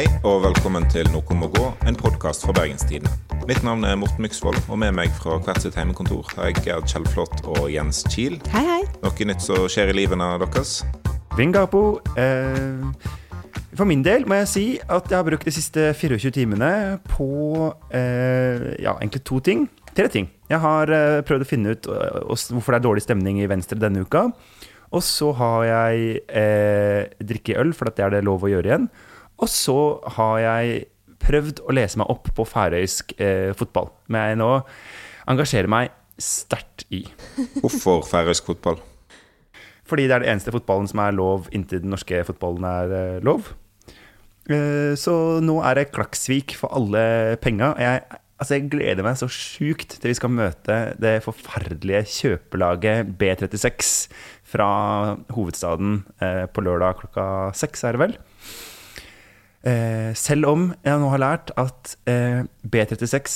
Hei og velkommen til Noe må gå, en podkast fra Bergenstidene. Mitt navn er Morten Myksvold, og med meg fra hvert sitt heimekontor har jeg Gerd Kjellflot og Jens Kiel. Hei, hei. Noe nytt som skjer i livene deres? Vingapo. Eh, for min del må jeg si at jeg har brukt de siste 24 timene på eh, ja, egentlig to ting. Tre ting. Jeg har eh, prøvd å finne ut eh, hvorfor det er dårlig stemning i Venstre denne uka. Og så har jeg eh, drikke øl, for det er det lov å gjøre igjen. Og så har jeg prøvd å lese meg opp på færøysk eh, fotball. Men jeg nå engasjerer meg sterkt i. Hvorfor færøysk fotball? Fordi det er den eneste fotballen som er lov inntil den norske fotballen er eh, lov. Eh, så nå er det Klaksvik for alle penga. Jeg, altså jeg gleder meg så sjukt til vi skal møte det forferdelige kjøpelaget B36 fra hovedstaden eh, på lørdag klokka seks, er det vel? Eh, selv om jeg nå har lært at eh, B36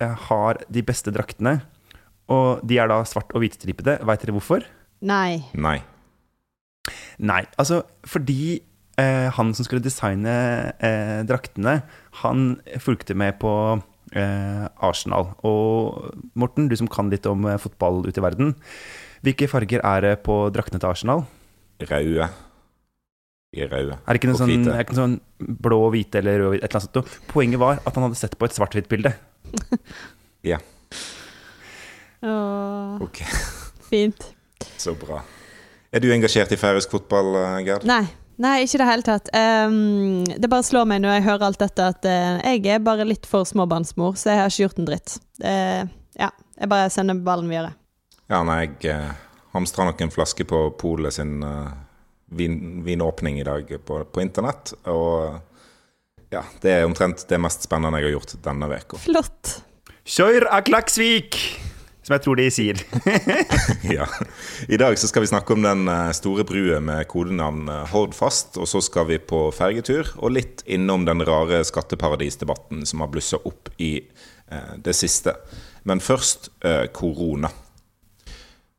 eh, har de beste draktene, og de er da svart- og hvitstripete. Veit dere hvorfor? Nei. Nei. Nei, altså fordi eh, han som skulle designe eh, draktene, han fulgte med på eh, Arsenal. Og Morten, du som kan litt om eh, fotball ute i verden, hvilke farger er det på draktene til Arsenal? Røde. Er røde. Er det ikke noe Og sånn, er ikke noe sånn blå, hvite eller rød, et eller annet sånt? Poenget var at han hadde sett på et svart-hvitt-bilde. Ja, Åh, ok. fint. Så bra. Er du engasjert i færøysk fotball, eh, Gerd? Nei. Nei, ikke i det hele tatt. Um, det bare slår meg når jeg hører alt dette, at uh, jeg er bare litt for småbarnsmor, så jeg har ikke gjort en dritt. Uh, ja, jeg bare sender ballen videre. Ja, nei, jeg uh, hamstra nok en flaske på Polet sin eh, vin, vinåpning i dag på, på internett. Og ja, det er omtrent det mest spennende jeg har gjort denne uka. Flott. Kjør av Klaksvik! Som jeg tror de sier. Ja. I dag så skal vi snakke om den eh, store brua med kodenavn eh, Hordfast. Og så skal vi på fergetur, og litt innom den rare skatteparadisdebatten som har blussa opp i eh, det siste. Men først eh, korona.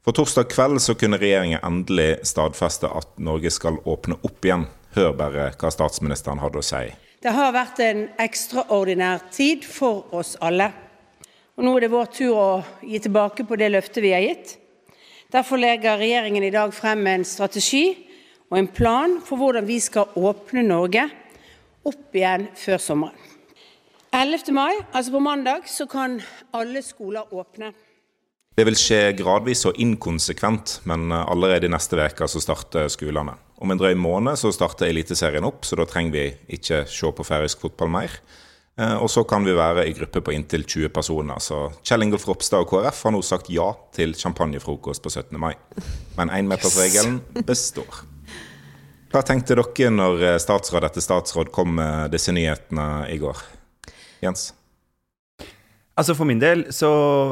For torsdag kveld så kunne regjeringen endelig stadfeste at Norge skal åpne opp igjen. Hør bare hva statsministeren hadde å si. Det har vært en ekstraordinær tid for oss alle. Og nå er det vår tur å gi tilbake på det løftet vi har gitt. Derfor legger regjeringen i dag frem en strategi og en plan for hvordan vi skal åpne Norge opp igjen før sommeren. 11. mai, altså på mandag, så kan alle skoler åpne. Det vil skje gradvis og inkonsekvent, men eh, allerede i neste uke så starter skolene. Om en drøy måned så starter Eliteserien opp, så da trenger vi ikke se på færøysk fotball mer. Eh, Og så kan vi være i gruppe på inntil 20 personer. Så Kjell Ingolf Ropstad og KrF har nå sagt ja til champagnefrokost på 17. mai. Men énmetersregelen består. Hva tenkte dere når eh, statsråd etter statsråd kom med disse nyhetene i går? Jens? Altså For min del så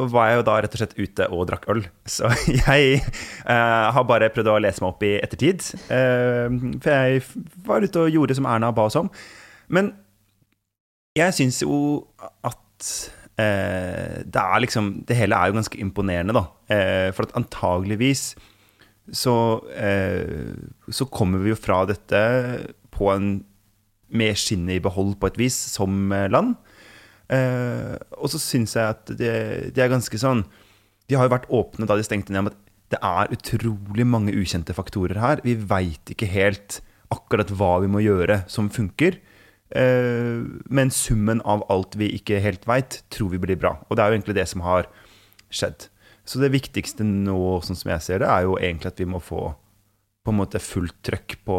var jeg jo da rett og slett ute og drakk øl. Så jeg uh, har bare prøvd å lese meg opp i ettertid. Uh, for jeg var ute og gjorde som Erna ba oss om. Men jeg syns jo at uh, det er liksom Det hele er jo ganske imponerende, da. For at antageligvis så, så kommer vi jo fra dette på en med skinnet i behold på et vis, som land. Eh, og så syns jeg at det, de, er ganske sånn De har jo vært åpne da de stengte ned, om at det er utrolig mange ukjente faktorer her. Vi veit ikke helt akkurat hva vi må gjøre som funker. Eh, men summen av alt vi ikke helt veit, tror vi blir bra. Og det er jo egentlig det som har skjedd. Så det viktigste nå, sånn som jeg ser det, er jo egentlig at vi må få på en måte fullt trøkk på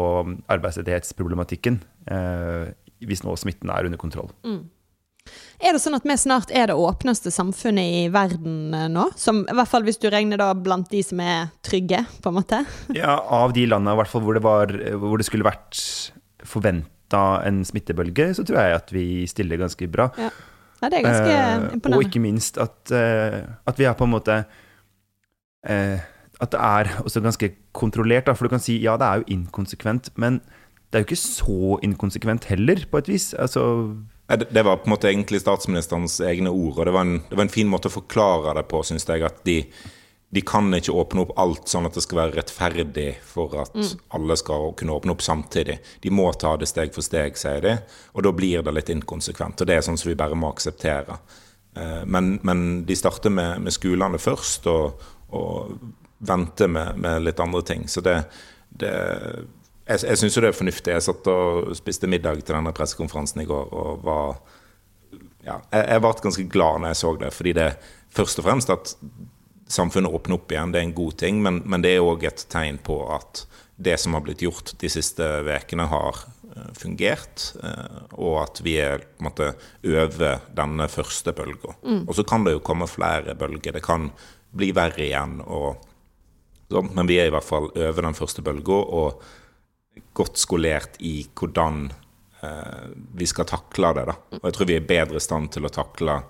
arbeidsledighetsproblematikken. Eh, hvis nå smitten er under kontroll. Er det sånn at vi snart er det åpneste samfunnet i verden eh, nå? Som, I hvert fall hvis du regner da blant de som er trygge, på en måte? Ja, av de landene hvert fall hvor det, var, hvor det skulle vært forventa en smittebølge, så tror jeg at vi stiller ganske bra. Ja. ja det er ganske Eh, og ikke minst at, eh, at vi er på en måte eh, At det er også ganske kontrollert. Da. For du kan si ja, det er jo inkonsekvent, men det er jo ikke så inkonsekvent heller, på et vis. Altså, Det det var på en måte egentlig statsministerens egne ord, og det var en, det var en fin måte å forklare det på, syns jeg. At de, de kan ikke åpne opp alt sånn at det skal være rettferdig for at alle skal kunne åpne opp samtidig. De må ta det steg for steg, sier de, og da blir det litt inkonsekvent. Og det er sånn som vi bare må akseptere. Eh, men, men de starter med, med skolene først, og, og venter med, med, litt andre ting. Så det, det Jeg, jeg syns jo det er fornuftig. Jeg satt og spiste middag til denne pressekonferansen i går og var ja, jeg, jeg ble ganske glad når jeg så det, fordi det først og fremst at samfunnet åpner opp igjen, det er en god ting, men, men det er òg et tegn på at det som har blitt gjort de siste ukene, har uh, fungert. Uh, og at vi er måte øver denne første bølga. Mm. Og så kan det jo komme flere bølger. Det kan bli verre igjen. Og, så, men vi er i hvert fall over den første bølga og godt skolert i hvordan eh, vi skal takle det. Da. Og jeg tror vi er bedre i stand til å takle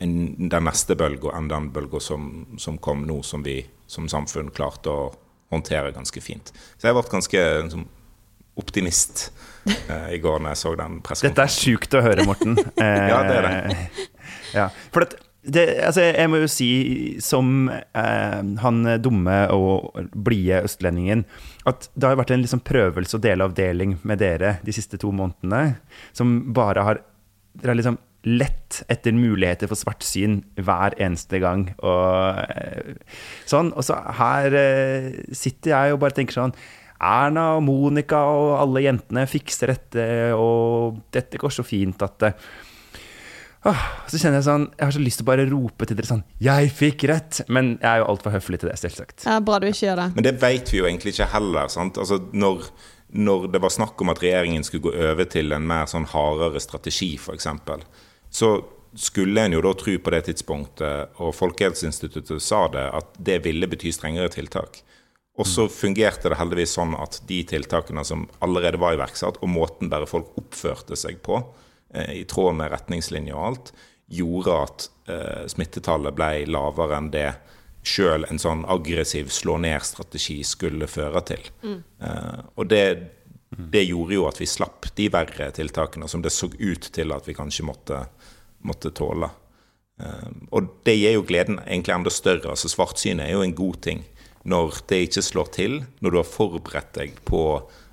den neste bølga enn den bølga som, som, kom nå, som vi som samfunn klarte å håndtere ganske fint. Så jeg ble ganske liksom, optimist eh, i går når jeg så den pressekonferansen. Dette er sjukt å høre, Morten. ja, det er det. Eh, ja, for det, det, altså jeg må jo si, som eh, han dumme og blide østlendingen, at det har vært en liksom prøvelse og delavdeling med dere de siste to månedene, som bare har Dere har liksom lett etter muligheter for svartsyn hver eneste gang. Og eh, sånn. Og så her eh, sitter jeg og bare tenker sånn Erna og Monica og alle jentene fikser dette, og dette går så fint at det eh, så kjenner Jeg sånn, jeg har så lyst til å bare rope til dere sånn 'Jeg fikk rett!' Men jeg er jo altfor høflig til det, selvsagt. Ja, bra du ikke gjør det. Men det vet vi jo egentlig ikke heller. sant? Altså, når, når det var snakk om at regjeringen skulle gå over til en mer sånn hardere strategi, f.eks., så skulle en jo da tro på det tidspunktet, og Folkehelseinstituttet sa det, at det ville bety strengere tiltak. Og så fungerte det heldigvis sånn at de tiltakene som allerede var iverksatt, og måten bare folk oppførte seg på, i tråd med retningslinjer og alt, gjorde at eh, smittetallet ble lavere enn det sjøl en sånn aggressiv slå-ned-strategi skulle føre til. Mm. Eh, og det, det, gjorde jo at vi slapp de verre tiltakene som det så ut til at vi kanskje måtte måtte tåle. Eh, og det gir jo gleden egentlig enda større. altså Svartsynet er jo en god ting. Når det ikke slår til, når du har forberedt deg på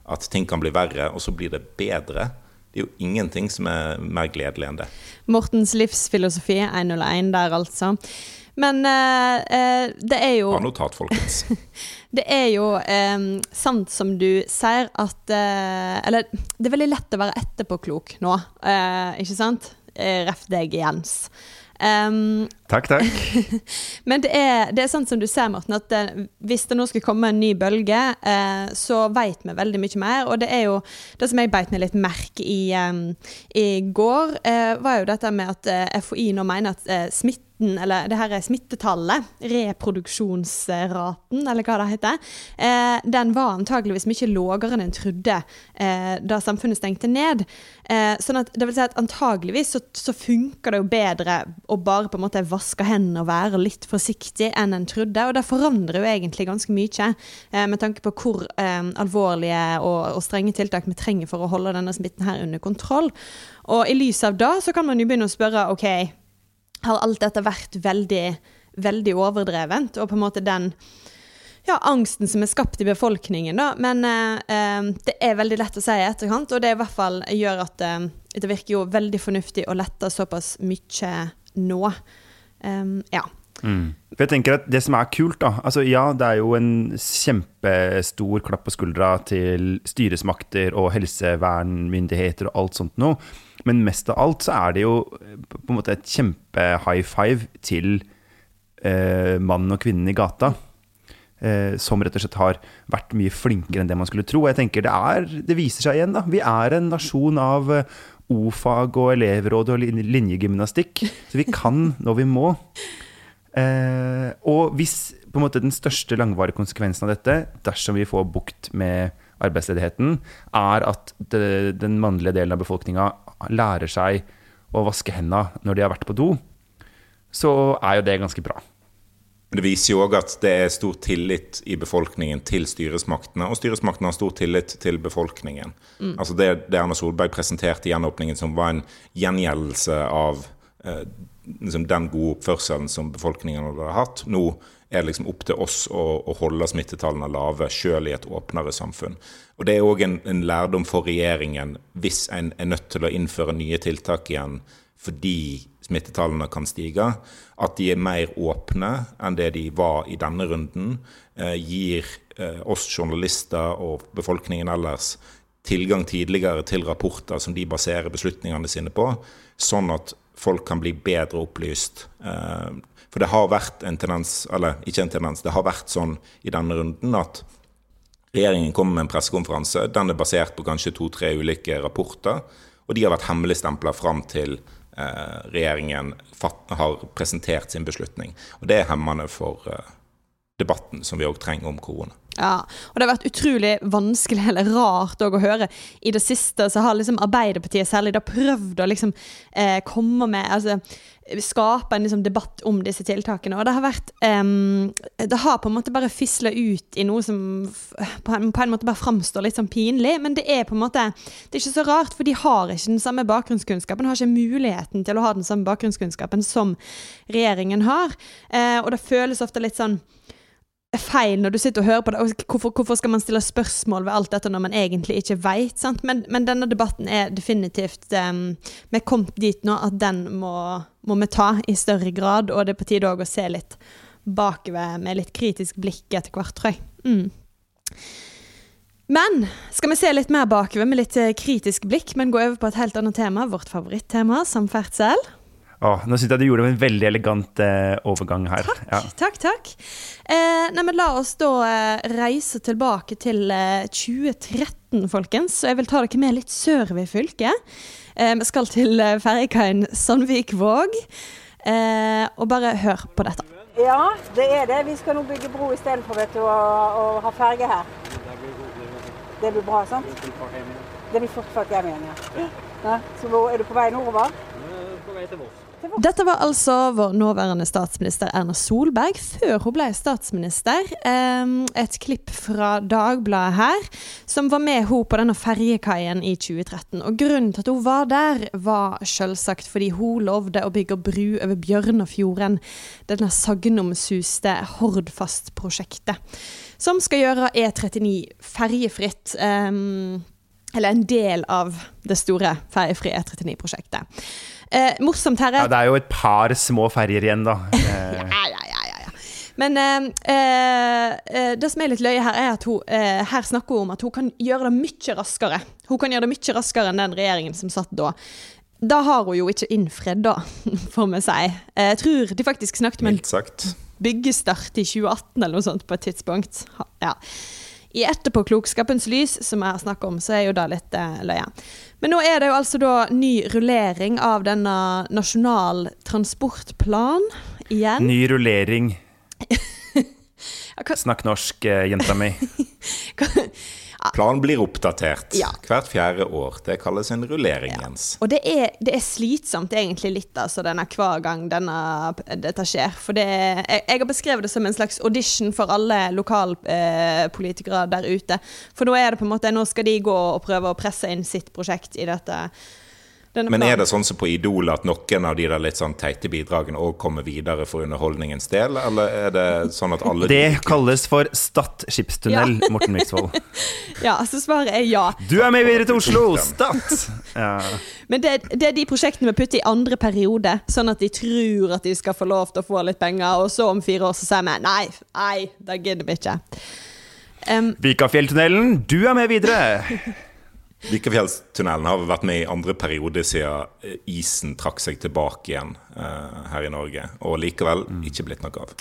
at ting kan bli verre, og så blir det bedre. Det er jo ingenting som er mer gledelig enn det. Mortens livsfilosofi 101 der, altså. Men uh, uh, det er jo Ha notat, folkens. det er jo eh, sant som du sier, at eh, Eller det er veldig lett å være etterpåklok nå, ikke sant? Eh, ref deg, Jens. Um, takk, takk. men det er, det er sant som du ser, Morten, at det, eh, hvis det nå skulle komme en ny bølge, eh, så vet vi veldig mye mer. Og det er jo det som jeg beit meg litt merke i um, i går, eh, var jo dette med at eh, FHI nå mener at eh, smitte eller det her er smittetallet, reproduksjonsraten, eller hva det heter, eh, den var antageligvis mye lavere enn en trodde eh, da samfunnet stengte ned. Eh, sånn at det vil si at antageligvis så, så, funker det jo bedre å bare på en måte vaske hendene og være litt forsiktig enn en trodde. Og det forandrer jo egentlig ganske mye, eh, med tanke på hvor eh, alvorlige og, strenge tiltak vi trenger for å holde denne smitten her under kontroll. Og i lys av det så kan man jo begynne å spørre OK, har alt dette vært veldig, veldig overdrevent. Og på en måte den ja, angsten som er skapt i befolkningen, da. Men eh, eh, det er veldig lett å si i etterkant, og det i hvert fall gjør at eh, det virker jo veldig fornuftig å lette såpass mye nå. Um, ja. Mm. Jeg tenker at Det som er kult, da altså Ja, det er jo en kjempestor klapp på skuldra til styresmakter og helsevernmyndigheter og alt sånt noe. Men mest av alt så er det jo eh, på en måte et kjempe-high five til eh, mannen og kvinnen i gata. Eh, som rett og slett har vært mye flinkere enn det man skulle tro. Jeg tenker det, er, det viser seg igjen, da. Vi er en nasjon av eh, o-fag og elevråd og linjegymnastikk. Så vi kan når vi må. Eh, og hvis på en måte den største langvarige konsekvensen av dette, dersom vi får bukt med arbeidsledigheten, er at det, den mannlige delen av befolkninga lærer seg å vaske hendene når de har vært på do, så er jo det ganske bra. Det viser jo òg at det er stor tillit i befolkningen til styresmaktene, og styresmaktene har stor tillit til befolkningen. Mm. Altså det, det Erna Solberg presenterte i gjenåpningen, som var en gjengjeldelse av eh, liksom den gode oppførselen som befolkningen hadde hatt, nå er det liksom opp til oss å, å holde smittetallene lave, sjøl i et åpnere samfunn. Og Det er òg en, en, lærdom for regjeringen hvis en er nødt til å innføre nye tiltak igjen fordi smittetallene kan stige. At de er mer åpne enn det de var i denne runden. Eh, gir eh, oss journalister og befolkningen ellers tilgang tidligere til rapporter som de baserer beslutningene sine på, sånn at folk kan bli bedre opplyst. Eh, for det har vært en tendens, eller ikke en tendens, det har vært sånn i denne runden at regjeringen kommer med en pressekonferanse. Den er basert på kanskje to-tre ulike rapporter, og de har vært hemmeligstempla fram til regjeringen har presentert sin beslutning. Og det er hemmende for eh, debatten som vi òg trenger om korona. Ja, og det har vært utrolig vanskelig eller rart å høre. I det siste så har liksom Arbeiderpartiet særlig da prøvd å liksom eh, komme med altså, Skape en liksom, debatt om disse tiltakene. Og det har vært um, Det har på en måte bare fisla ut i noe som på en, på en, måte bare framstår litt sånn pinlig. Men det er på en måte Det er ikke så rart, for de har ikke den samme bakgrunnskunnskapen. Har ikke muligheten til å ha den samme bakgrunnskunnskapen som regjeringen har. Eh, og det føles ofte litt sånn feil når du sitter og hører på det. Hvorfor, hvorfor, skal man stille spørsmål ved alt dette når man egentlig ikke veit? Men, men, denne debatten er definitivt um, Vi er kommet dit nå at den må, må, vi ta i større grad. Og det er på tide òg å se litt bakover med litt kritisk blikk etter hvert, tror jeg. Mm. Men skal vi se litt mer bakover med litt eh, kritisk blikk, men gå over på et helt annet tema, vårt favorittema, samferdsel. Åh, nå syns jeg du gjorde en veldig elegant eh, overgang her. Takk, ja. takk. takk. Eh, nei, men la oss da eh, reise tilbake til 2013, eh, folkens. Så jeg vil ta dere med litt sør ved fylket. Eh, vi skal til eh, ferjekaien Sandvikvåg. og bare hør på dette. Ja, det er det. Vi skal nå bygge bro istedenfor å, å ha ferge her. Det blir bra, sant? Det blir fort folk hjem igjen, ja. ja. Så er du på vei nordover? På vei til Voss. Dette var altså vår nåværende statsminister Erna Solberg før hun ble statsminister. Et klipp fra Dagbladet her, som var med hun på denne ferjekaien i 2013. Og Grunnen til at hun var der, var selvsagt fordi hun lovde å bygge bru over Bjørnafjorden. Denne sagnomsuste Hordfast-prosjektet. Som skal gjøre E39 ferjefritt. Eller en del av det store ferjefrie E39-prosjektet. Eh, morsomt her er ja, Det er jo et par små ferjer igjen, da. ja, ja, ja, ja, Men eh, eh, det som er litt løye her, er at hun eh, her snakker hun om at hun kan gjøre det mye raskere. Hun kan gjøre det mye raskere enn den regjeringen som satt da. Da har hun jo ikke innfridd, da, får vi si. Eh, jeg tror de faktisk snakket om en byggestart i 2018 eller noe sånt på et tidspunkt. Ja. I etterpåklokskapens lys, som jeg har snakket om, så er jo det litt eh, løye. Men nå er det jo altså da ny rullering av denne Nasjonal transportplan igjen. Ny rullering. Snakk norsk, eh, jenta mi. Planen blir oppdatert ja. hvert fjerde år. Det kalles en rullering, ja. Jens. Og det er, det er, slitsomt egentlig litt, altså, denne, hver gang denne, dette skjer. For det, jeg, jeg, har beskrevet det som en slags audition for alle lokalpolitikere eh, der ute. For nå er det på en måte, nå skal de gå og prøve å presse inn sitt prosjekt i dette men er det sånn som på Idol at noen av de der litt sånn teite bidragene òg kommer videre for underholdningens del, eller er det sånn at alle Det kalles for Stad skipstunnel, ja. Morten Miksvold. ja, så svaret er ja. Du er med videre til Oslo! Stad! Ja. Men det, det, er de prosjektene vi putter i andre periode, sånn at de tror at de skal få lov til å få litt penger, og så om fire år så sier vi nei, nei, det gidder vi ikke. Um, Vikafjelltunnelen, du er med videre! Vikafjellstunnelen har vært med i andre periode siden eh, isen trakk seg tilbake igjen uh, her i Norge. Og likevel mm. ikke blitt noe av.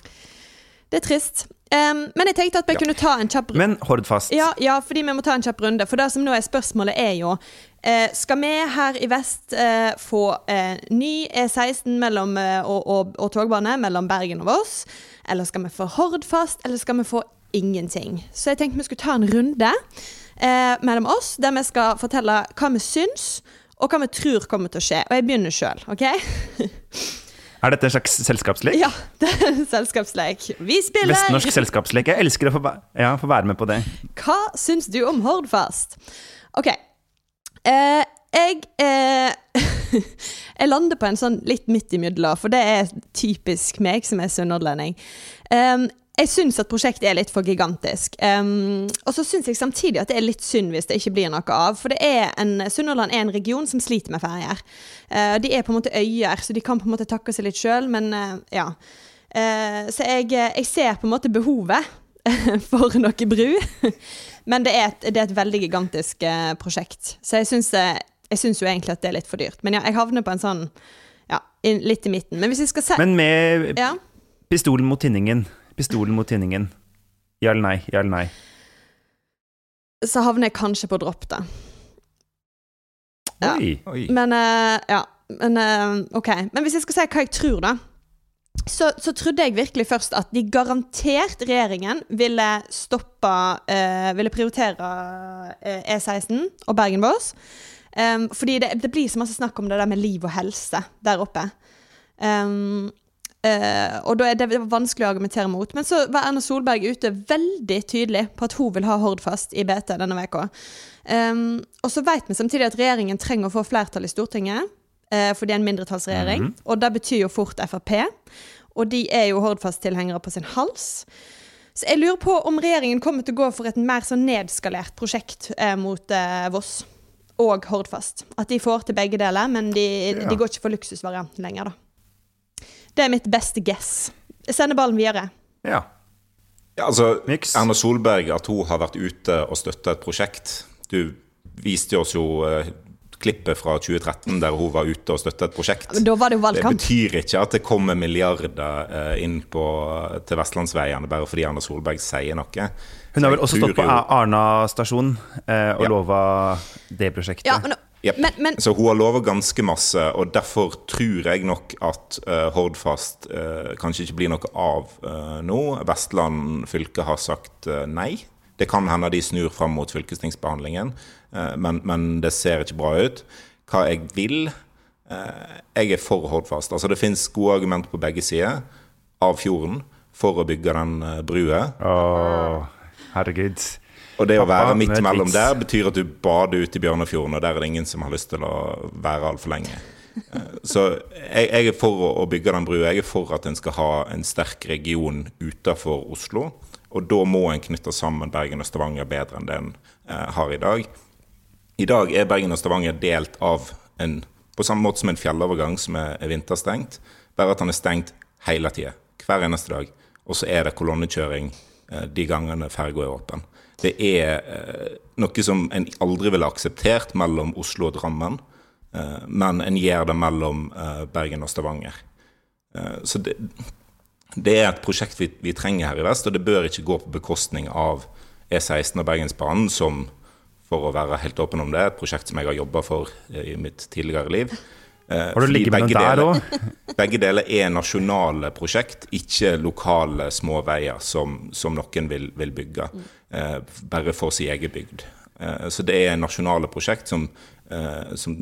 Det er trist. Um, men jeg tenkte at vi ja. kunne ta en kjapp runde. Men Hordfast. Ja, ja, fordi vi må ta en kjapp runde. For det som nå er spørsmålet, er jo uh, Skal vi her i vest uh, få ny E16 mellom, og, og, og, togbane mellom Bergen og Voss? Eller skal vi få Hordfast? Eller skal vi få ingenting? Så jeg tenkte vi skulle ta en runde eh, mellom oss, der vi skal fortelle hva vi syns, og hva vi tror kommer til å skje. Og jeg begynner sjøl, OK? Er dette en slags selskapslek? Ja, det er en selskapslek. Vi spiller Vestnorsk selskapslek. Jeg elsker å få, ja, få, være med på det. Hva syns du om Hordfast? OK. Eh, jeg eh, jeg lander på en sånn litt midt imellom, for det er typisk meg som er sunnhordlending. Um, jeg syns at prosjektet er litt for gigantisk. Um, og så syns jeg samtidig at det er litt synd hvis det ikke blir noe av. For det er en, Sunnhordland er en region som sliter med ferjer. Uh, de er på en måte øyer, så de kan på en måte takke seg litt sjøl, men uh, ja. Uh, så jeg, jeg, ser på en måte behovet for noe bru. men det er, et, det er et veldig gigantisk prosjekt. Så jeg syns, jo egentlig at det er litt for dyrt. Men ja, jeg havner på en sånn ja, litt i midten. Men hvis vi skal se Men med ja? pistolen mot tinningen pistolen mot tinningen? Ja eller nei? Ja eller nei? Så havner jeg kanskje på å droppe det. Ja. Oi. Men uh, Ja. Men uh, OK. Men hvis jeg skal si hva jeg tror, da. Så, så, trodde jeg virkelig først at de garantert, regjeringen, ville stoppe uh, Ville prioritere E16 og Bergen-Voss. Um, fordi det, det, blir så masse snakk om det der med liv og helse der oppe. Um, Uh, og da er det vanskelig å argumentere mot. Men så var Erna Solberg ute veldig tydelig på at hun vil ha Hordfast i BT denne veka. Um, og så vet vi samtidig at regjeringen trenger å få flertall i Stortinget, uh, for det er en mindretallsregjering. Mm -hmm. Og det betyr jo fort Frp. Og de er jo Hordfast-tilhengere på sin hals. Så jeg lurer på om regjeringen kommer til å gå for et mer sånn nedskalert prosjekt uh, mot Voss og Hordfast. At de får til begge deler, men de, ja. de går ikke for luksusvarianten lenger, da. Det er mitt beste guess. Jeg sender ballen videre. Ja. ja altså, Mix. Erna Solberg, at hun har vært ute og støtta et prosjekt Du viste oss jo uh, klippet fra 2013 der hun var ute og støtta et prosjekt. Men da var Det jo valgkamp. Det betyr ikke at det kommer milliarder uh, inn på, til vestlandsveiene bare fordi Erna Solberg sier noe. Hun har vel også stått på Arna stasjon uh, og ja. lova det prosjektet. Ja, men Yep. Men, men, så hun har lova ganske masse, og derfor tror jeg nok at uh, Hordfast uh, kanskje ikke blir noe av uh, nå. Vestland fylke har sagt nei. Det kan hende de snur fram mot fylkestingsbehandlingen, men, men, det ser ikke bra ut. Hva jeg vil Jeg er for Hordfast. Altså Det fins gode argumenter på begge sider av fjorden for å bygge den brua. Oh, herregud. Og det å være midt mellom der betyr at du bader ute i Bjørnefjorden, og der er det ingen som har lyst til å være altfor lenge. Eh, så jeg, jeg, er for å bygge den brua. Jeg er for at en skal ha en sterk region utenfor Oslo. Og da må en knytte sammen Bergen og Stavanger bedre enn det en eh, har i dag. I dag er Bergen og Stavanger delt av en på samme måte som en fjellovergang som er, er vinterstengt, bare at den er stengt hele tida. Hver eneste dag. Og så er det kolonnekjøring eh, de gangene ferga er åpen. Det er eh, noe som en aldri ville akseptert mellom Oslo og Drammen, eh, men en gjør det mellom eh, Bergen og Stavanger. Så det, det er et prosjekt vi, vi, trenger her i vest, og det bør ikke gå på bekostning av E16 og Bergensbanen, som, for å være helt åpen om det, er et prosjekt som jeg har jobba for i mitt tidligere liv. Eh, har du ligget med den der òg? Begge deler er nasjonale prosjekt, ikke lokale små veier som, som noen vil, vil bygge eh, bare for sin egen bygd. Eh, så det er nasjonale prosjekt som, eh, som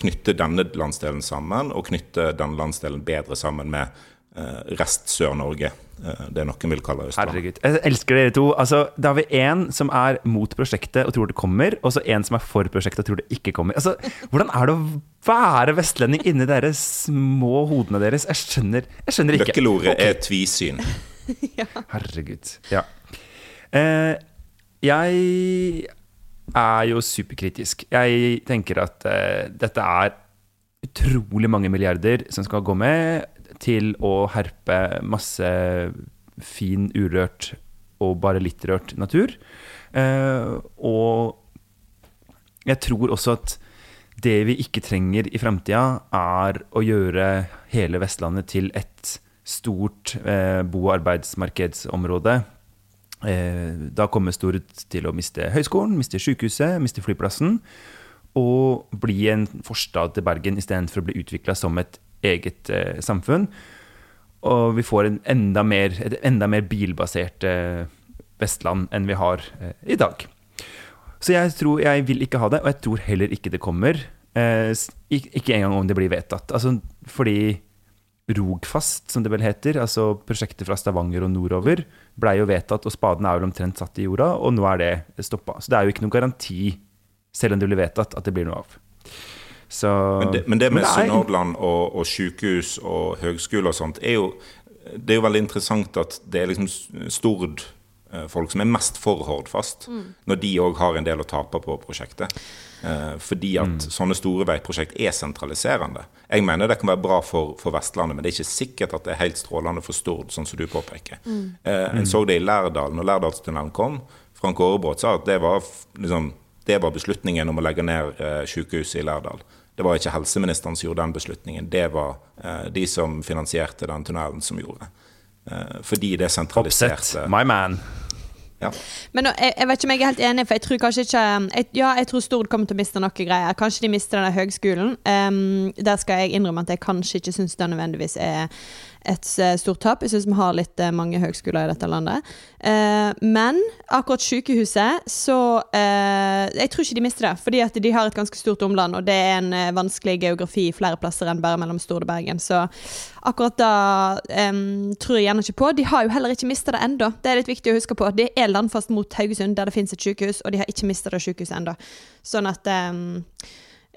knytter denne landsdelen sammen, og knytter denne landsdelen bedre sammen med Eh, rest Sør-Norge. Eh, det noen vil kalle Østland. Herregud. Jeg elsker dere to. Altså, da har vi én som er mot prosjektet og tror det kommer, og så en som er for prosjektet og tror det ikke kommer. Altså, hvordan er det å være vestlending inni de små hodene deres? Jeg skjønner, jeg skjønner ikke. Løkkelordet okay. er tvisyn. ja. Herregud. Ja. Eh, jeg er jo superkritisk. Jeg tenker at eh, dette er utrolig mange milliarder som skal gå med til å herpe masse fin, urørt og bare litt rørt natur. Eh, og jeg tror også at det vi ikke trenger i framtida, er å gjøre hele Vestlandet til et stort eh, bo- og arbeidsmarkedsområde. Eh, da kommer Stord til å miste høyskolen, miste sykehuset, miste flyplassen. Og bli en forstad til Bergen istedenfor å bli utvikla som et eget eh, samfunn. Og vi får enda mer, et enda mer bilbasert eh, Vestland enn vi har eh, i dag. Så jeg tror jeg vil ikke ha det, og jeg tror heller ikke det kommer. Eh, ikke engang om det blir vedtatt. Altså, fordi Rogfast, som det vel heter, altså prosjektet fra Stavanger og nordover, blei jo vedtatt, og spaden er vel omtrent satt i jorda, og nå er det stoppa. Så det er jo ikke noen garanti, selv om det blir vedtatt, at det blir noe av. Så, Men det, men det med Sunnhordland og, og sykehus og høgskole og sånt, er jo, det er jo veldig interessant at det er liksom Stord-folk som er mest for Hordfast, når de òg har en del å tape på prosjektet. Eh, fordi at sånne store veiprosjekt er sentraliserende. Jeg mener det kan være bra for, for Vestlandet, men det er ikke sikkert at det er helt strålende for Stord, sånn som du påpeker. Eh, en så det i Lærdal, når Lærdalstunnelen kom. Frank Aarebrot sa at det var, liksom, det var beslutningen om å legge ned eh, sykehuset i Lærdal. Det var ikke helseministeren som gjorde den beslutningen, det var eh, de som finansierte den tunnelen, som gjorde. Eh, fordi det Oppsett, sentraliserte my man. ja. Men nå, jeg, jeg vet ikke om jeg er helt enig, for jeg tror kanskje ikke jeg, Ja, jeg tror Stord kommer til å miste noe greier. Kanskje de mister denne høgskolen. Um, der skal jeg innrømme at jeg kanskje ikke syns det nødvendigvis er et eh, stort tap. Jeg syns vi har litt eh, mange høgskoler i dette landet. Eh, men akkurat sykehuset, så eh, Jeg tror ikke de mister det. Fordi at de har et ganske stort omland, og det er en eh, vanskelig geografi flere plasser enn bare mellom Stord og Bergen. Så akkurat da em, tror jeg gjerne ikke på. De har jo heller ikke mista det ennå. Det er litt viktig å huske på. Det er landfast mot Haugesund, der det finnes et sykehus, og de har ikke mista det sykehuset ennå. Sånn at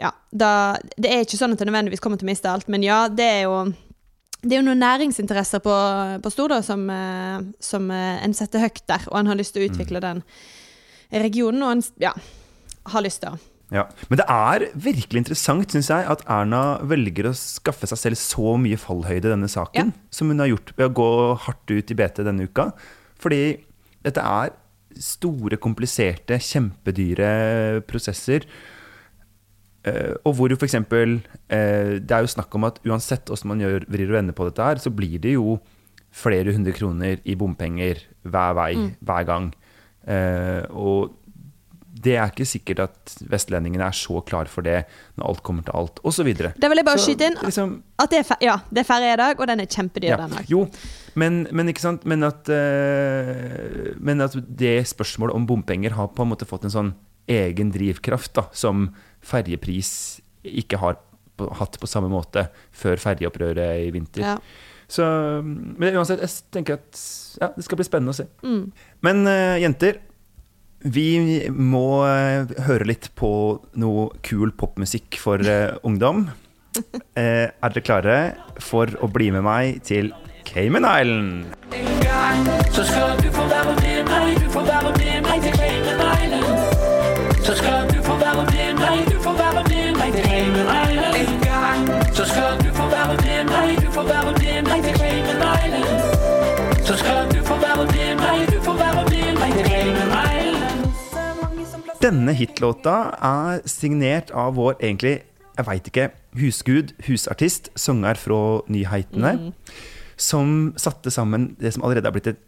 Ja. Da, det er ikke sånn at det nødvendigvis kommer til å miste alt, men ja, det er jo det er jo noen næringsinteresser på, på Stord som, eh, som eh, en setter høyt der, og en har lyst til å utvikle den regionen, og en ja, har lyst til å Ja. Men det er virkelig interessant, syns jeg, at Erna velger å skaffe seg selv så mye fallhøyde i denne saken, som hun har gjort ved å gå hardt ut i BT denne uka. Fordi dette er store, kompliserte, kjempedyre prosesser. Eh, og hvor jo f.eks. Uh, det er jo snakk om at uansett hvordan man gjør, vrir og vender på dette her, så blir det jo flere hundre kroner i bompenger hver vei, hver gang. Eh, og det er ikke sikkert at vestlendingene er så klar for det når alt kommer til alt, osv. Da vil jeg bare skyte inn Liksom, at det er, ja, det er ferie i dag, og den er kjempedyr, ja. den òg. Jo, men, men ikke sant Men at, uh, men at det spørsmålet om bompenger har på en måte fått en sånn egen drivkraft da, som ferjepris ikke har på, hatt på samme måte før ferjeopprøret i vinter. Ja. Så, men uansett, jeg tenker at ja, det skal bli spennende å se. Mm. Men uh, jenter, vi må uh, høre litt på noe kul popmusikk for uh, ungdom. Er dere klare for å bli med meg til Cayman Island? Så skal du få være med Så skal du få være med meg, du får være med meg Det regner Island. En gang. Så skal du få være med meg, du får være med meg Det regner Island. Så skal du få være med meg, du får være med meg Det regner Island. Denne hitlåta er signert av vår egentlig, jeg veit ikke, husgud, husartist, sanger fra Nyheitene, som satte sammen det som allerede er blitt et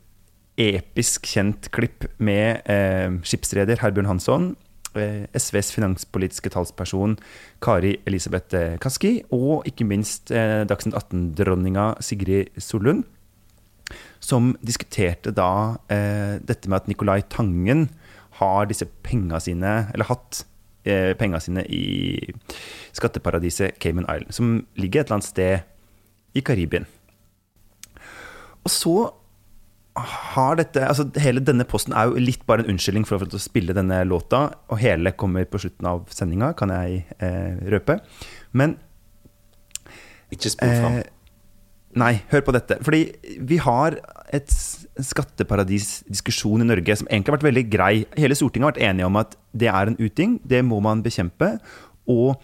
episk kjent klipp med eh, skipsreder Herbjørn Hansson, SVs finanspolitiske talsperson Kari Elisabeth eh, Kaski, og ikke minst eh, Dagsnytt 18-dronninga Sigrid Sollund som diskuterte da eh, dette med at Nicolai Tangen har disse penga sine, eller hatt eh, penga sine i skatteparadiset Cayman Island, som ligger et eller annet sted i Karibien. Og så har dette altså Hele denne posten er jo litt bare en unnskyldning for å spille denne låta, og hele kommer på slutten av sendinga, kan jeg eh, røpe. Men Ikke spol fram. Eh, nei, hør på dette. Fordi vi har et s- skatteparadisdiskusjon i Norge som egentlig har vært veldig grei. Hele Stortinget har vært enige om at det er en uting, det må man bekjempe. Og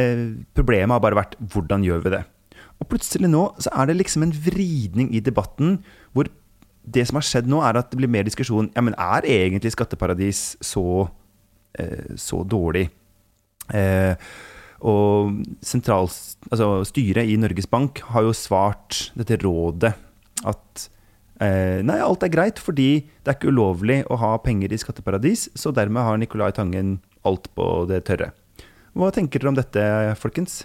eh, problemet har bare vært hvordan gjør vi det? Og plutselig nå så er det liksom en vridning i debatten hvor det som har skjedd nå, er at det blir mer diskusjon Ja, men er egentlig skatteparadis så, eh, så dårlig? Eh, og altså styret i Norges Bank har jo svart dette rådet at eh, nei, alt er greit fordi det er ikke ulovlig å ha penger i skatteparadis, så dermed har Nicolai Tangen alt på det tørre. Hva tenker dere om dette, folkens?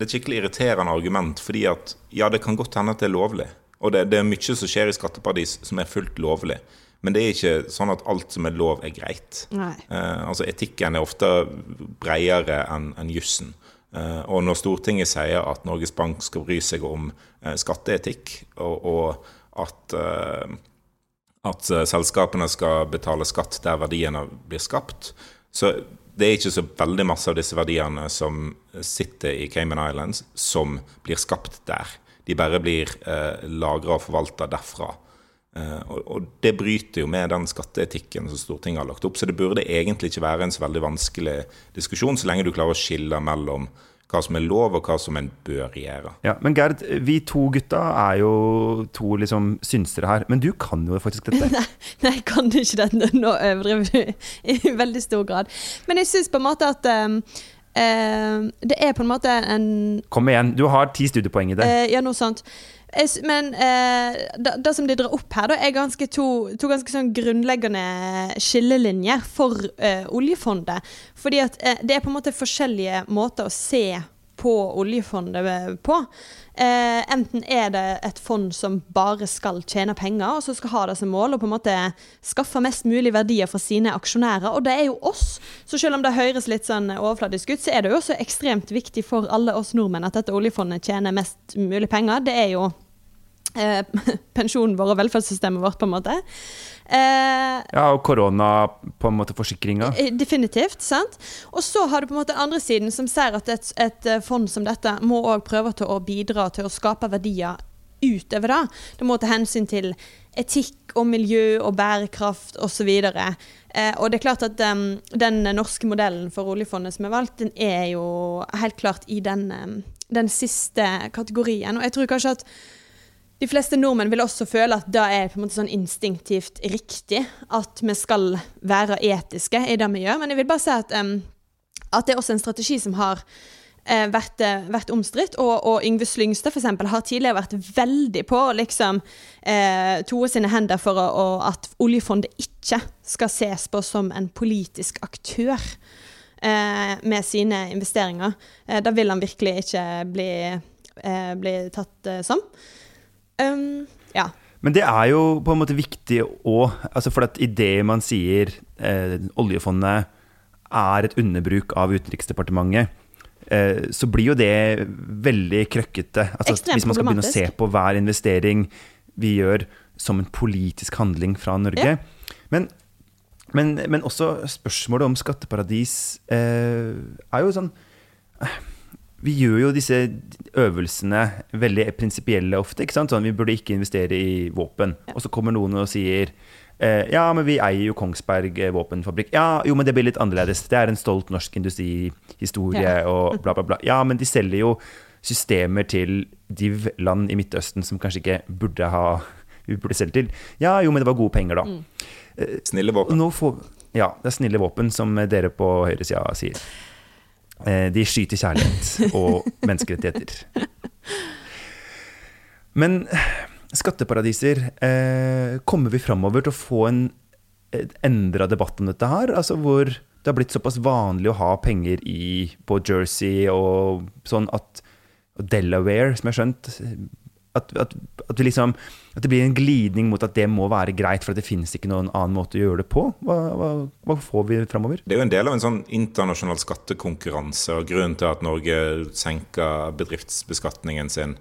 Det er et skikkelig irriterende argument, fordi at ja, det kan godt hende at det er lovlig. Og det, det er mye som skjer i skatteparadis som er fullt lovlig. Men det er ikke sånn at alt som er lov, er greit. Eh, altså Etikken er ofte bredere enn en jussen. Eh, og når Stortinget sier at Norges Bank skal bry seg om eh, skatteetikk, og, og at, eh, at eh, selskapene skal betale skatt der verdiene blir skapt, Så det er ikke så veldig masse av disse verdiene som sitter i Cayman Islands, som blir skapt der. De bare blir eh, lagra og forvalta derfra. Eh, og, og, det bryter jo med den skatteetikken som Stortinget har lagt opp. Så det burde egentlig ikke være en så veldig vanskelig diskusjon, så lenge du klarer å skille mellom hva som er lov, og hva som en bør gjøre. Ja, Men Gerd, vi to gutta er jo to liksom synsere her. Men du kan jo faktisk dette. Nei, nei jeg kan ikke dette. Nå overdriver du i veldig stor grad. Men jeg syns på en måte at um, det er på en måte en Kom igjen, du har ti studiepoeng i det. Uh, ja, noe sånt. Men eh, det, som de drar opp her, da, er ganske to, to ganske sånn grunnleggende skillelinjer for eh, oljefondet. Fordi at eh, det er på en måte forskjellige måter å se på oljefondet på. Eh, enten er det et fond som bare skal tjene penger, og som skal ha det som mål å på en måte skaffe mest mulig verdier fra sine aksjonærer. Og det er jo oss. Så selv om det høres litt sånn overfladisk ut, så er det jo også ekstremt viktig for alle oss nordmenn at dette oljefondet tjener mest mulig penger. Det er jo eh, pensjonen vår og velferdssystemet vårt, på en måte. Eh, ja, og korona, på en måte, forsikringa. Eh, definitivt. sant? Og så har du på en måte andre siden, som ser at et, et eh, fond som dette må òg prøve til å bidra til å skape verdier utover det. Det må ta hensyn til etikk og miljø og bærekraft osv. Eh, og det er klart at um, den norske modellen for oljefondet som er valgt, den er jo helt klart i den, um, den siste kategorien. Og jeg tror kanskje at de fleste nordmenn vil også føle at det er sånn instinktivt riktig at vi skal være etiske i det vi gjør. Men jeg vil bare si at, um, at det er også en strategi som har uh, vært, uh, vært omstridt. Og, og, Yngve Slyngstad eksempel, har tidligere vært veldig på å liksom, uh, toe sine hender for å, og at oljefondet ikke skal ses på som en politisk aktør med sine investeringer. det vil han virkelig ikke bli, bli tatt som. Um, ja. Men det er jo på en måte viktig òg, altså for at idet man sier eh, oljefondet er et underbruk av Utenriksdepartementet, eh, så blir jo det veldig krøkkete. Altså, hvis man skal begynne å se på hver investering vi gjør som en politisk handling fra Norge. Ja. Men, men, men, også spørsmålet om skatteparadis eh, er jo sånn vi gjør jo disse øvelsene veldig prinsipielle ofte. ikke sant? Sånn, vi burde ikke investere i våpen. Ja. Og så kommer noen og sier eh, ja, men vi eier jo Kongsberg eh, våpenfabrikk. Ja, jo, men det blir litt annerledes. Det er en stolt norsk industrihistorie ja. og bla, bla, bla. Ja, men de selger jo systemer til de land i Midtøsten som kanskje ikke burde ha vi burde selge til. Ja, jo, men det var gode penger, da. Mm. Eh, snille våpen. Får, ja, det er snille våpen, som dere på høyresida sier. Eh, de skyter kjærlighet og menneskerettigheter. Men skatteparadiser, eh, kommer vi framover til å få en endra debatt om dette her? Altså hvor det har blitt såpass vanlig å ha penger i, på Jersey og sånn at Delaware, som jeg har skjønt, at, at, at, liksom, at, det blir en glidning mot at det må være greit, for det finnes ikke noen annen måte å gjøre det på? Hva, hva, hva får vi framover? Det er jo en del av en sånn internasjonal skattekonkurranse. og Grunnen til at Norge senker bedriftsbeskatningen sin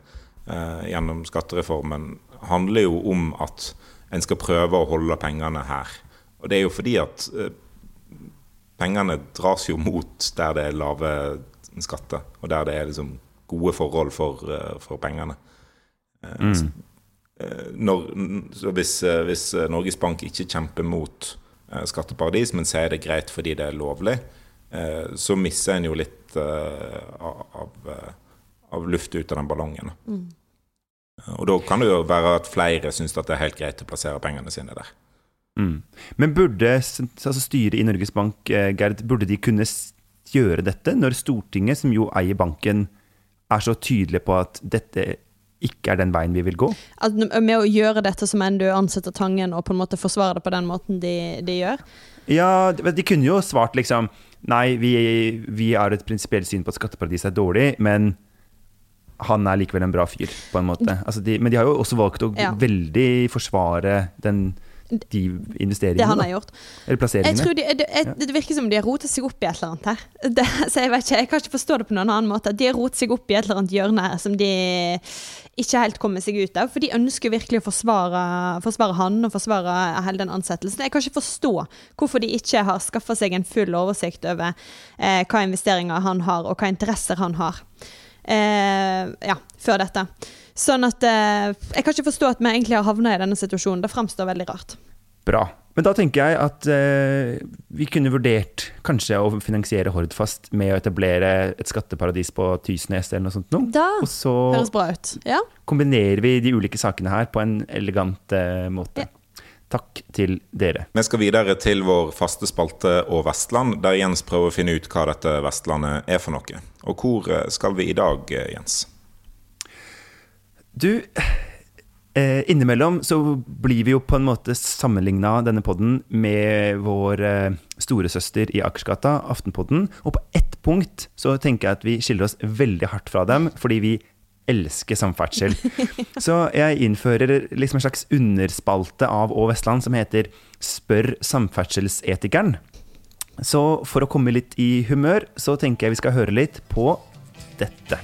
eh, gjennom skattereformen, handler jo om at en skal prøve å holde pengene her. Og det er jo fordi at eh, pengene dras jo mot der det er lave skatter, og der det er liksom gode forhold for, eh, for pengene. Mm. Eh, når, hvis, eh, hvis, eh, Norges Bank ikke kjemper mot skatteparadis, men sier det er greit fordi det er lovlig, så mister en jo litt av, av luft ut av den ballongen. Mm. Og da kan det jo være at flere syns det er helt greit å plassere pengene sine der. Mm. Men burde altså styret i Norges Bank, Gerd, burde de kunne gjøre dette, når Stortinget, som jo eier banken, er så tydelig på at dette ikke er den veien vi vil gå? At med å gjøre dette som du ansetter Tangen, og på en måte forsvare det på den måten de, de gjør? Ja, de kunne jo svart liksom Nei, vi, vi har et prinsipielt syn på at skatteparadis er dårlig, men han er likevel en bra fyr, på en måte. Altså de, men de har jo også valgt å ja. veldig forsvare den de investeringene? Det han har gjort. Eller plasseringene? tror de, det, jeg, det virker som de har rotet seg opp i et eller annet her. Det, så jeg vet ikke, jeg kan ikke forstå det på noen annen måte. De har rotet seg opp i et eller annet hjørne her som de ikke helt kommer seg ut av. For de ønsker virkelig å forsvare, forsvare han og forsvare hele den ansettelsen. Jeg kan ikke forstå hvorfor de ikke har skaffa seg en full oversikt over eh, hva investeringer han har, og hva interesser han har. Eh, ja, før dette. Sånn at eh, Jeg kan ikke forstå at vi egentlig har havna i denne situasjonen. Det framstår veldig rart. Bra. Men da tenker jeg at eh, vi kunne vurdert kanskje å finansiere Hordfast med å etablere et skatteparadis på Tysnes eller noe sånt noe. Da Og så høres bra ut. Ja. kombinerer vi de ulike sakene her på en elegant eh, måte. Takk til dere. Vi skal videre til vår faste spalte og Vestland, der Jens prøver å finne ut hva dette Vestlandet er for noe. Og hvor eh, skal vi i dag, eh, Jens? Du, eh, innimellom så blir vi jo på en måte sammenligna denne podden med vår eh, storesøster i Akersgata, Aftenpodden. Og på ett punkt så tenker jeg at vi skiller oss veldig hardt fra dem, fordi vi elsker samferdsel. Så jeg innfører liksom en slags underspalte av Å Vestland som heter Spør samferdselsetikeren. Så for å komme litt i humør, så tenker jeg vi skal høre litt på dette.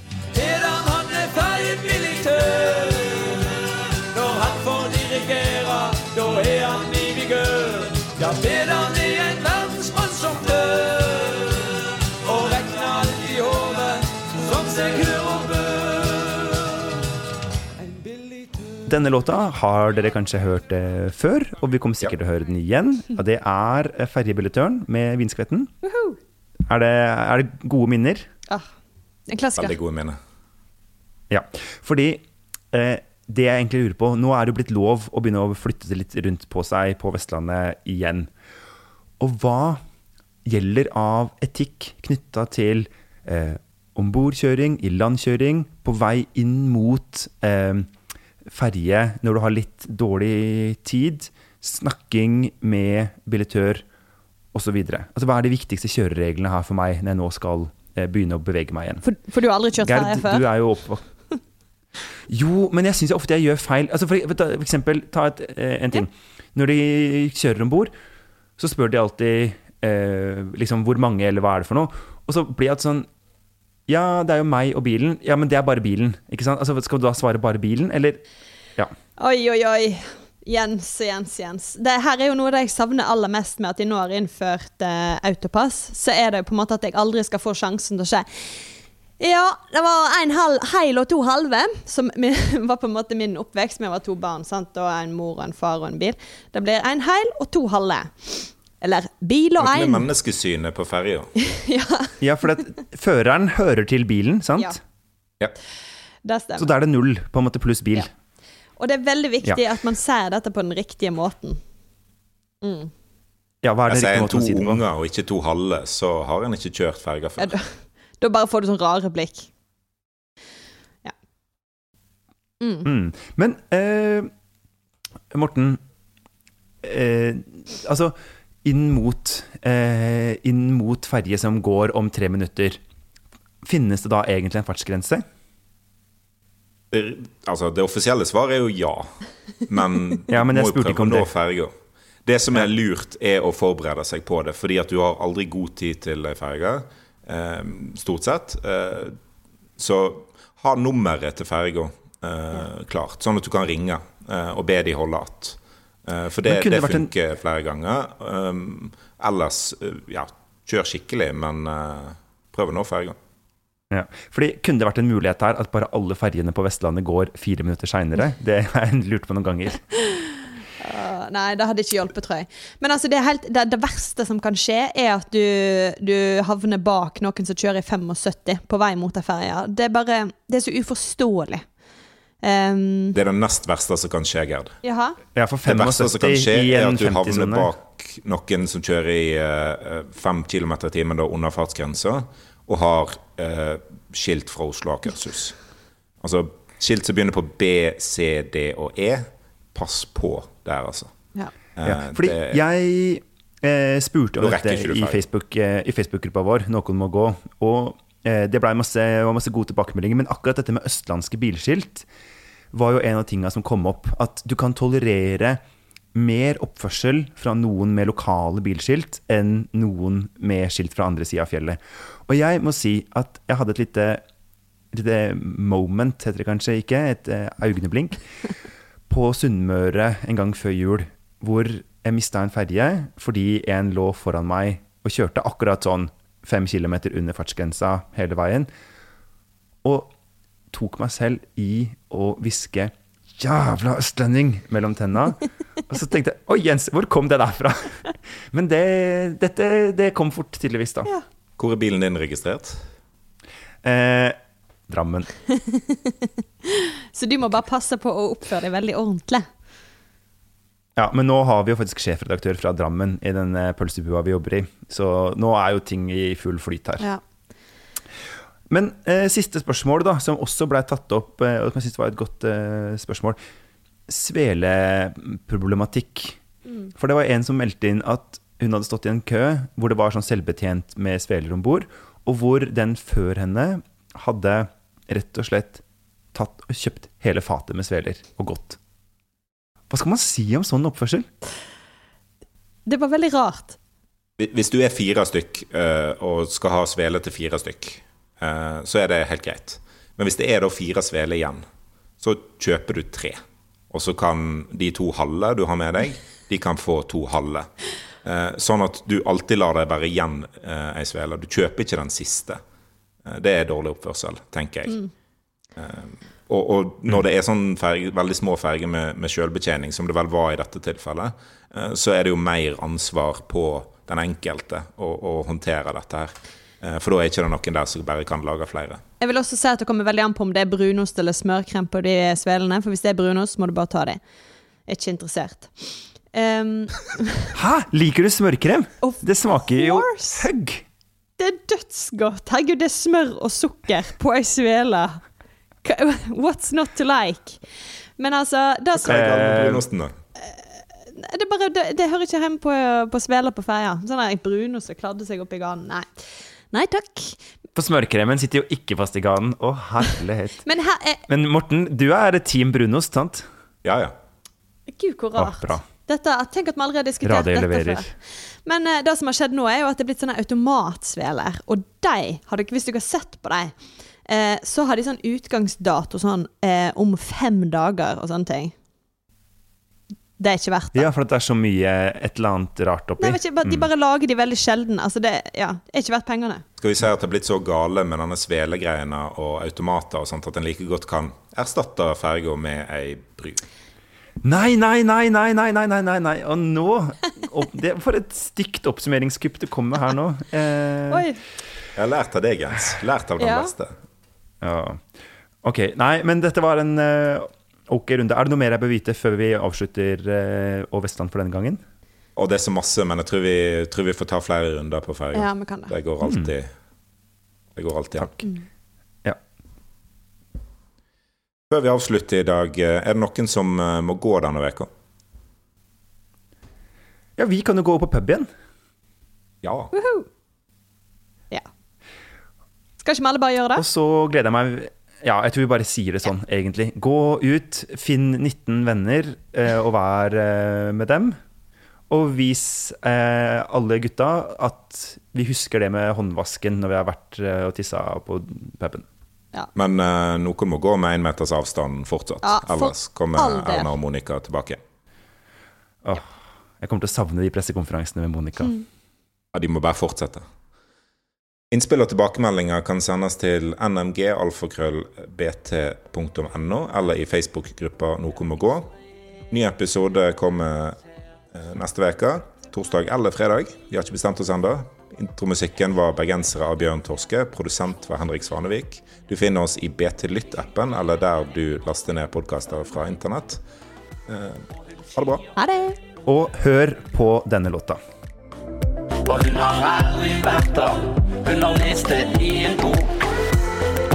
Denne låta har dere kanskje hørt eh, før, og vi kommer sikkert til å høre den igjen. Og det er eh, Ferjebilletøren med Vindskvetten. Er det, er det gode minner? Ah, en klassiker. Veldig gode minner. Ja. Fordi eh, det jeg egentlig lurer på Nå er det jo blitt lov å begynne å flytte det litt rundt på seg på Vestlandet igjen. Og hva gjelder av etikk knytta til eh, ombordkjøring, ilandkjøring, på vei inn mot eh, ferje når du har litt dårlig tid, snakking med billettør osv. Altså, hva er de viktigste kjørereglene her for meg når jeg nå skal eh, begynne å bevege meg igjen? For, for du har aldri kjørt ferje før? du er jo oppvokst Jo, men jeg syns ofte jeg gjør feil. Altså for, for, for eksempel, ta et, eh, en ting. Når de kjører om bord, så spør de alltid eh, liksom hvor mange, eller hva er det for noe. Og så blir jeg sånn Ja, det er jo meg og bilen. Ja, men det er bare bilen. Ikke sant? Altså, skal du da svare bare bilen, eller Ja. Oi, oi, oi. Jens Jens, Jens. Det her er jo noe jeg savner aller mest med at de nå har innført eh, autopass. Så er det jo på en måte at jeg aldri skal få sjansen til å skje. ja, det var en halv, heil og to halve, som var på en måte min oppvekst. Vi var to barn, sant? og en mor og en far og en bil. Det blir en heil og to halve. Eller bil og ein. med en. menneskesynet på ferja. Ja, ja for det, føreren hører til bilen, sant? Ja. Ja. det Så da er det null, på en måte, pluss bil. Ja. Og det er veldig viktig at man ser dette på den riktige måten. Mm. Ja, hva er Jeg det sier riktige en måten to å si det på? unger og ikke to halve, så har en ikke kjørt ferga Ja, før. da, da bare får du sånn rare blikk. Ja. Mm. Mm. Men eh, Morten eh, Altså, inn mot, eh, inn mot ferje som går om tre minutter, finnes det da egentlig en fartsgrense? Det, altså, det offisielle svaret er jo ja, men, Ja, men jeg må jo prøve å nå ferga. Det som er lurt, er å forberede seg på det, fordi at du har aldri god tid til ei ferge, eh, stort sett. Eh, så ha nummeret til ferga eh, klart, sånn at du kan ringe eh, og be de holde att. Eh, for det, det det vært en- funker flere ganger. Um, ellers, eh, ja, kjør skikkelig, men uh, prøv nå ferga. Ja. Fordi Kunne det vært en mulighet her at bare alle ferjene på Vestlandet går fire minutter seinere? Det har jeg lurt på noen ganger. Uh, nei, det hadde ikke hjulpet, tror jeg. Men altså, det, er helt, det, det verste som kan skje, er at du, du havner bak noen som kjører i 75 på vei mot ei ferje. Det er bare Det er så uforståelig. Um, Det er det nest verste som kan skje, Gerd. jaha? Ja, for Det verste som kan skje, er at du havner bak noen som kjører i eh, fem km i timen under fartsgrensa, og har uh, skilt fra Oslo og Akershus. Altså skilt som begynner på B, C, D og E. Pass på der, altså. Ja. Uh, Ja, fordi det- jeg eh, spurte om dette i. Facebook-gruppa i Facebook-gruppa vår, Noen må gå. Og det ble masse, var masse gode tilbakemeldinger. Men akkurat dette med østlandske bilskilt var jo en av tinga som kom opp. At du kan tolerere mer oppførsel fra noen med lokale bilskilt enn noen med skilt fra andre sida av fjellet. Og jeg må si at jeg hadde et lite, lite moment, heter det kanskje ikke, et eh, øyeblink, på Sunnmøre en gang før jul, hvor jeg mista en ferje fordi en lå foran meg og kjørte akkurat sånn fem kilometer under fartsgrensa hele veien. Og tok meg selv i å hviske 'jævla østlending' mellom tenna. Og så tenkte jeg 'oi, Jens, hvor kom det der fra?' Men det, dette det kom fort, tydeligvis, da. Ja. Hvor er bilen din registrert? Eh, Drammen. Så du må bare passe på å oppføre deg veldig ordentlig. Ja, men nå har vi jo faktisk sjefredaktør fra Drammen i den eh, pølsebua vi jobber i. Så nå er jo ting i full flyt her. Ja. Men eh, siste spørsmål, da, som også blei tatt opp, eh, og som jeg syns var et godt eh, spørsmål. Sveleproblematikk. For det var en som meldte inn at hun hadde stått i en kø hvor det var sånn selvbetjent med sveler om bord, og hvor den før henne hadde rett og slett tatt og kjøpt hele fatet med sveler og gått. Hva skal man si om sånn oppførsel? Det var veldig rart. Hvis du er fire stykk eh, og skal ha svele til fire stykk, eh, så er det helt greit. Men hvis det er da fire sveler igjen, så kjøper du tre. Og så kan de to halve du har med deg, de kan få to halve. Eh, sånn at du alltid lar deg være igjen ei svele. Du kjøper ikke den siste. Det er dårlig oppførsel, tenker jeg. Eh, og, og når det er sånn ferge, veldig små ferger med, med selvbetjening, som det vel var i dette tilfellet, eh, så er det jo mer ansvar på den enkelte å, å håndtere dette her. Eh, For da er ikke det noen der som bare kan lage flere. Jeg vil også si at det kommer veldig an på om det er brunost eller smørkrem på de svelene. For hvis det er brunost, må du bare ta de. Jeg er ikke interessert. Um, Hæ? Liker du smørkrem? Of Det smaker jo høgg. det er dødsgodt! Herregud, det er smør og sukker på ei svele. What's not to like? Men altså det, som, Hva er galt med Eh, brunosten, da? det, er bare, det, det hører ikke hjemme på, på sveler på ferja. Sånn der brunost som kladde seg opp i ganen. Nei. Nei takk. For smørkremen sitter jo ikke fast i ganen. Å, herlighet. Men her er Men Morten, du er team brunost, sant? Ja, ja. Gud, hvor rart. bra. Dette, tenk at vi allerede har diskutert Radio dette leverer. før. Men eh, det som har skjedd nå, er jo at det er blitt sånne automatsveler. Og de, har dere, hvis dere har sett på dem, eh, så har de sånn utgangsdato sånn eh, om fem dager og sånne ting. Det er ikke verdt det. Ja, for det er så mye et eller annet rart oppi. Nei, ikke, De bare lager de veldig sjelden. Altså det ja, er ikke verdt pengene. Skal vi si at det er blitt så gale med denne svelegreiene og automater og sånt at en like godt kan erstatte ferga med ei bru? Nei, nei, nei, nei, nei, nei, nei, nei, nei. Og nå opp, det, For et stygt oppsummeringskupp det kommer her nå. Eh, Oi. Jeg har lært av deg, Jens. Lært av den Ja. beste. Ja. Ok, nei, men dette var en uh, ok runde. Er det noe mer jeg bør vite før vi avslutter uh, Og Vestland for denne gangen? Og det er så masse, men jeg tror vi, tror vi får ta flere runder på ferga. Ja, vi kan det. Det går alltid Det går alltid an. Mm. Ja. Før vi avslutter i dag, eh, er det noen som eh, må gå denne uka? ja, vi kan jo gå på pub igjen. Ja. Ja. Skal ikke vi alle bare gjøre Og så gleder jeg meg Ja, jeg tror vi bare sier det sånn, egentlig. Gå ut, finn 19 venner, eh, og vær eh, med dem. Og vis eh, alle gutta at vi husker det med håndvasken når vi har vært eh, og tissa på puben. Men eh, noen må gå med én meters avstand fortsatt. Ja, for Ellers kommer. Erna og Monica tilbake. Åh, jeg kommer til å savne de pressekonferansene med Monica. Ja, de må bare fortsette. Innspill og tilbakemeldinger kan sendes til nmgalfakrøllbt.no eller i Facebook-gruppa Noe må gå. Ny episode kommer eh, neste uke, torsdag eller fredag. Vi har ikke bestemt oss ennå. Intromusikken var 'Bergensere' av Bjørn Torske. Produsent var Henrik Svanevik. Du finner oss i BT Lytt-appen eller der du laster ned podkaster fra internett. Eh, ha det bra. Ha det! Og hør på denne låta. Og hun har aldri vært der. Hun har lest det i en bok.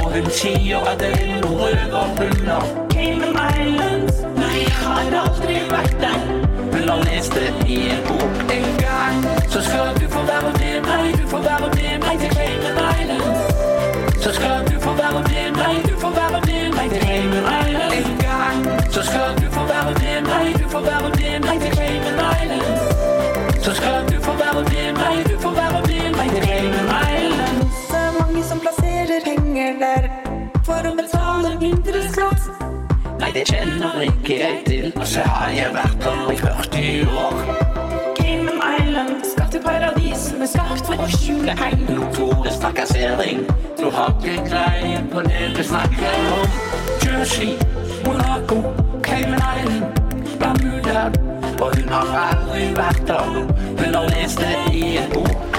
Og hun sier at det er noe røverhunder. Cayman Islands, nei, har aldri vært der. Hun har lest det i en bok en gang. Så skal du få være med meg, du får være med meg til Cayman Islands. Så skal du få være med meg, du får være med meg til Cayman Islands en gang. Så skal du få være med meg, du får være med liker jeg til, og så har jeg vært her i 40 år. Cayman Island, skatteparadis med skapt for å skjule hegn. Notorisk trakassering, du har ikke greie på det du snakker om. Jersey, Monaco, Cayman Island, Bermuda, og hun har aldri vært der. Hun har lest det i en bok.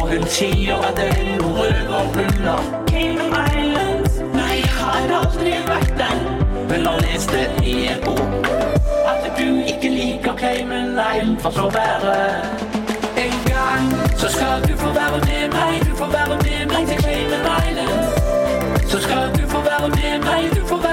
Og hun sier at det er noe røverhunder. Cayman Island. Nei, jeg har aldri vært der. Hun han leste i en bok. At du ikke liker Cayman Island, for så være. En gang så skal du få være med meg. Du får være med meg til Cayman Island. Så skal du få være med meg. Du får være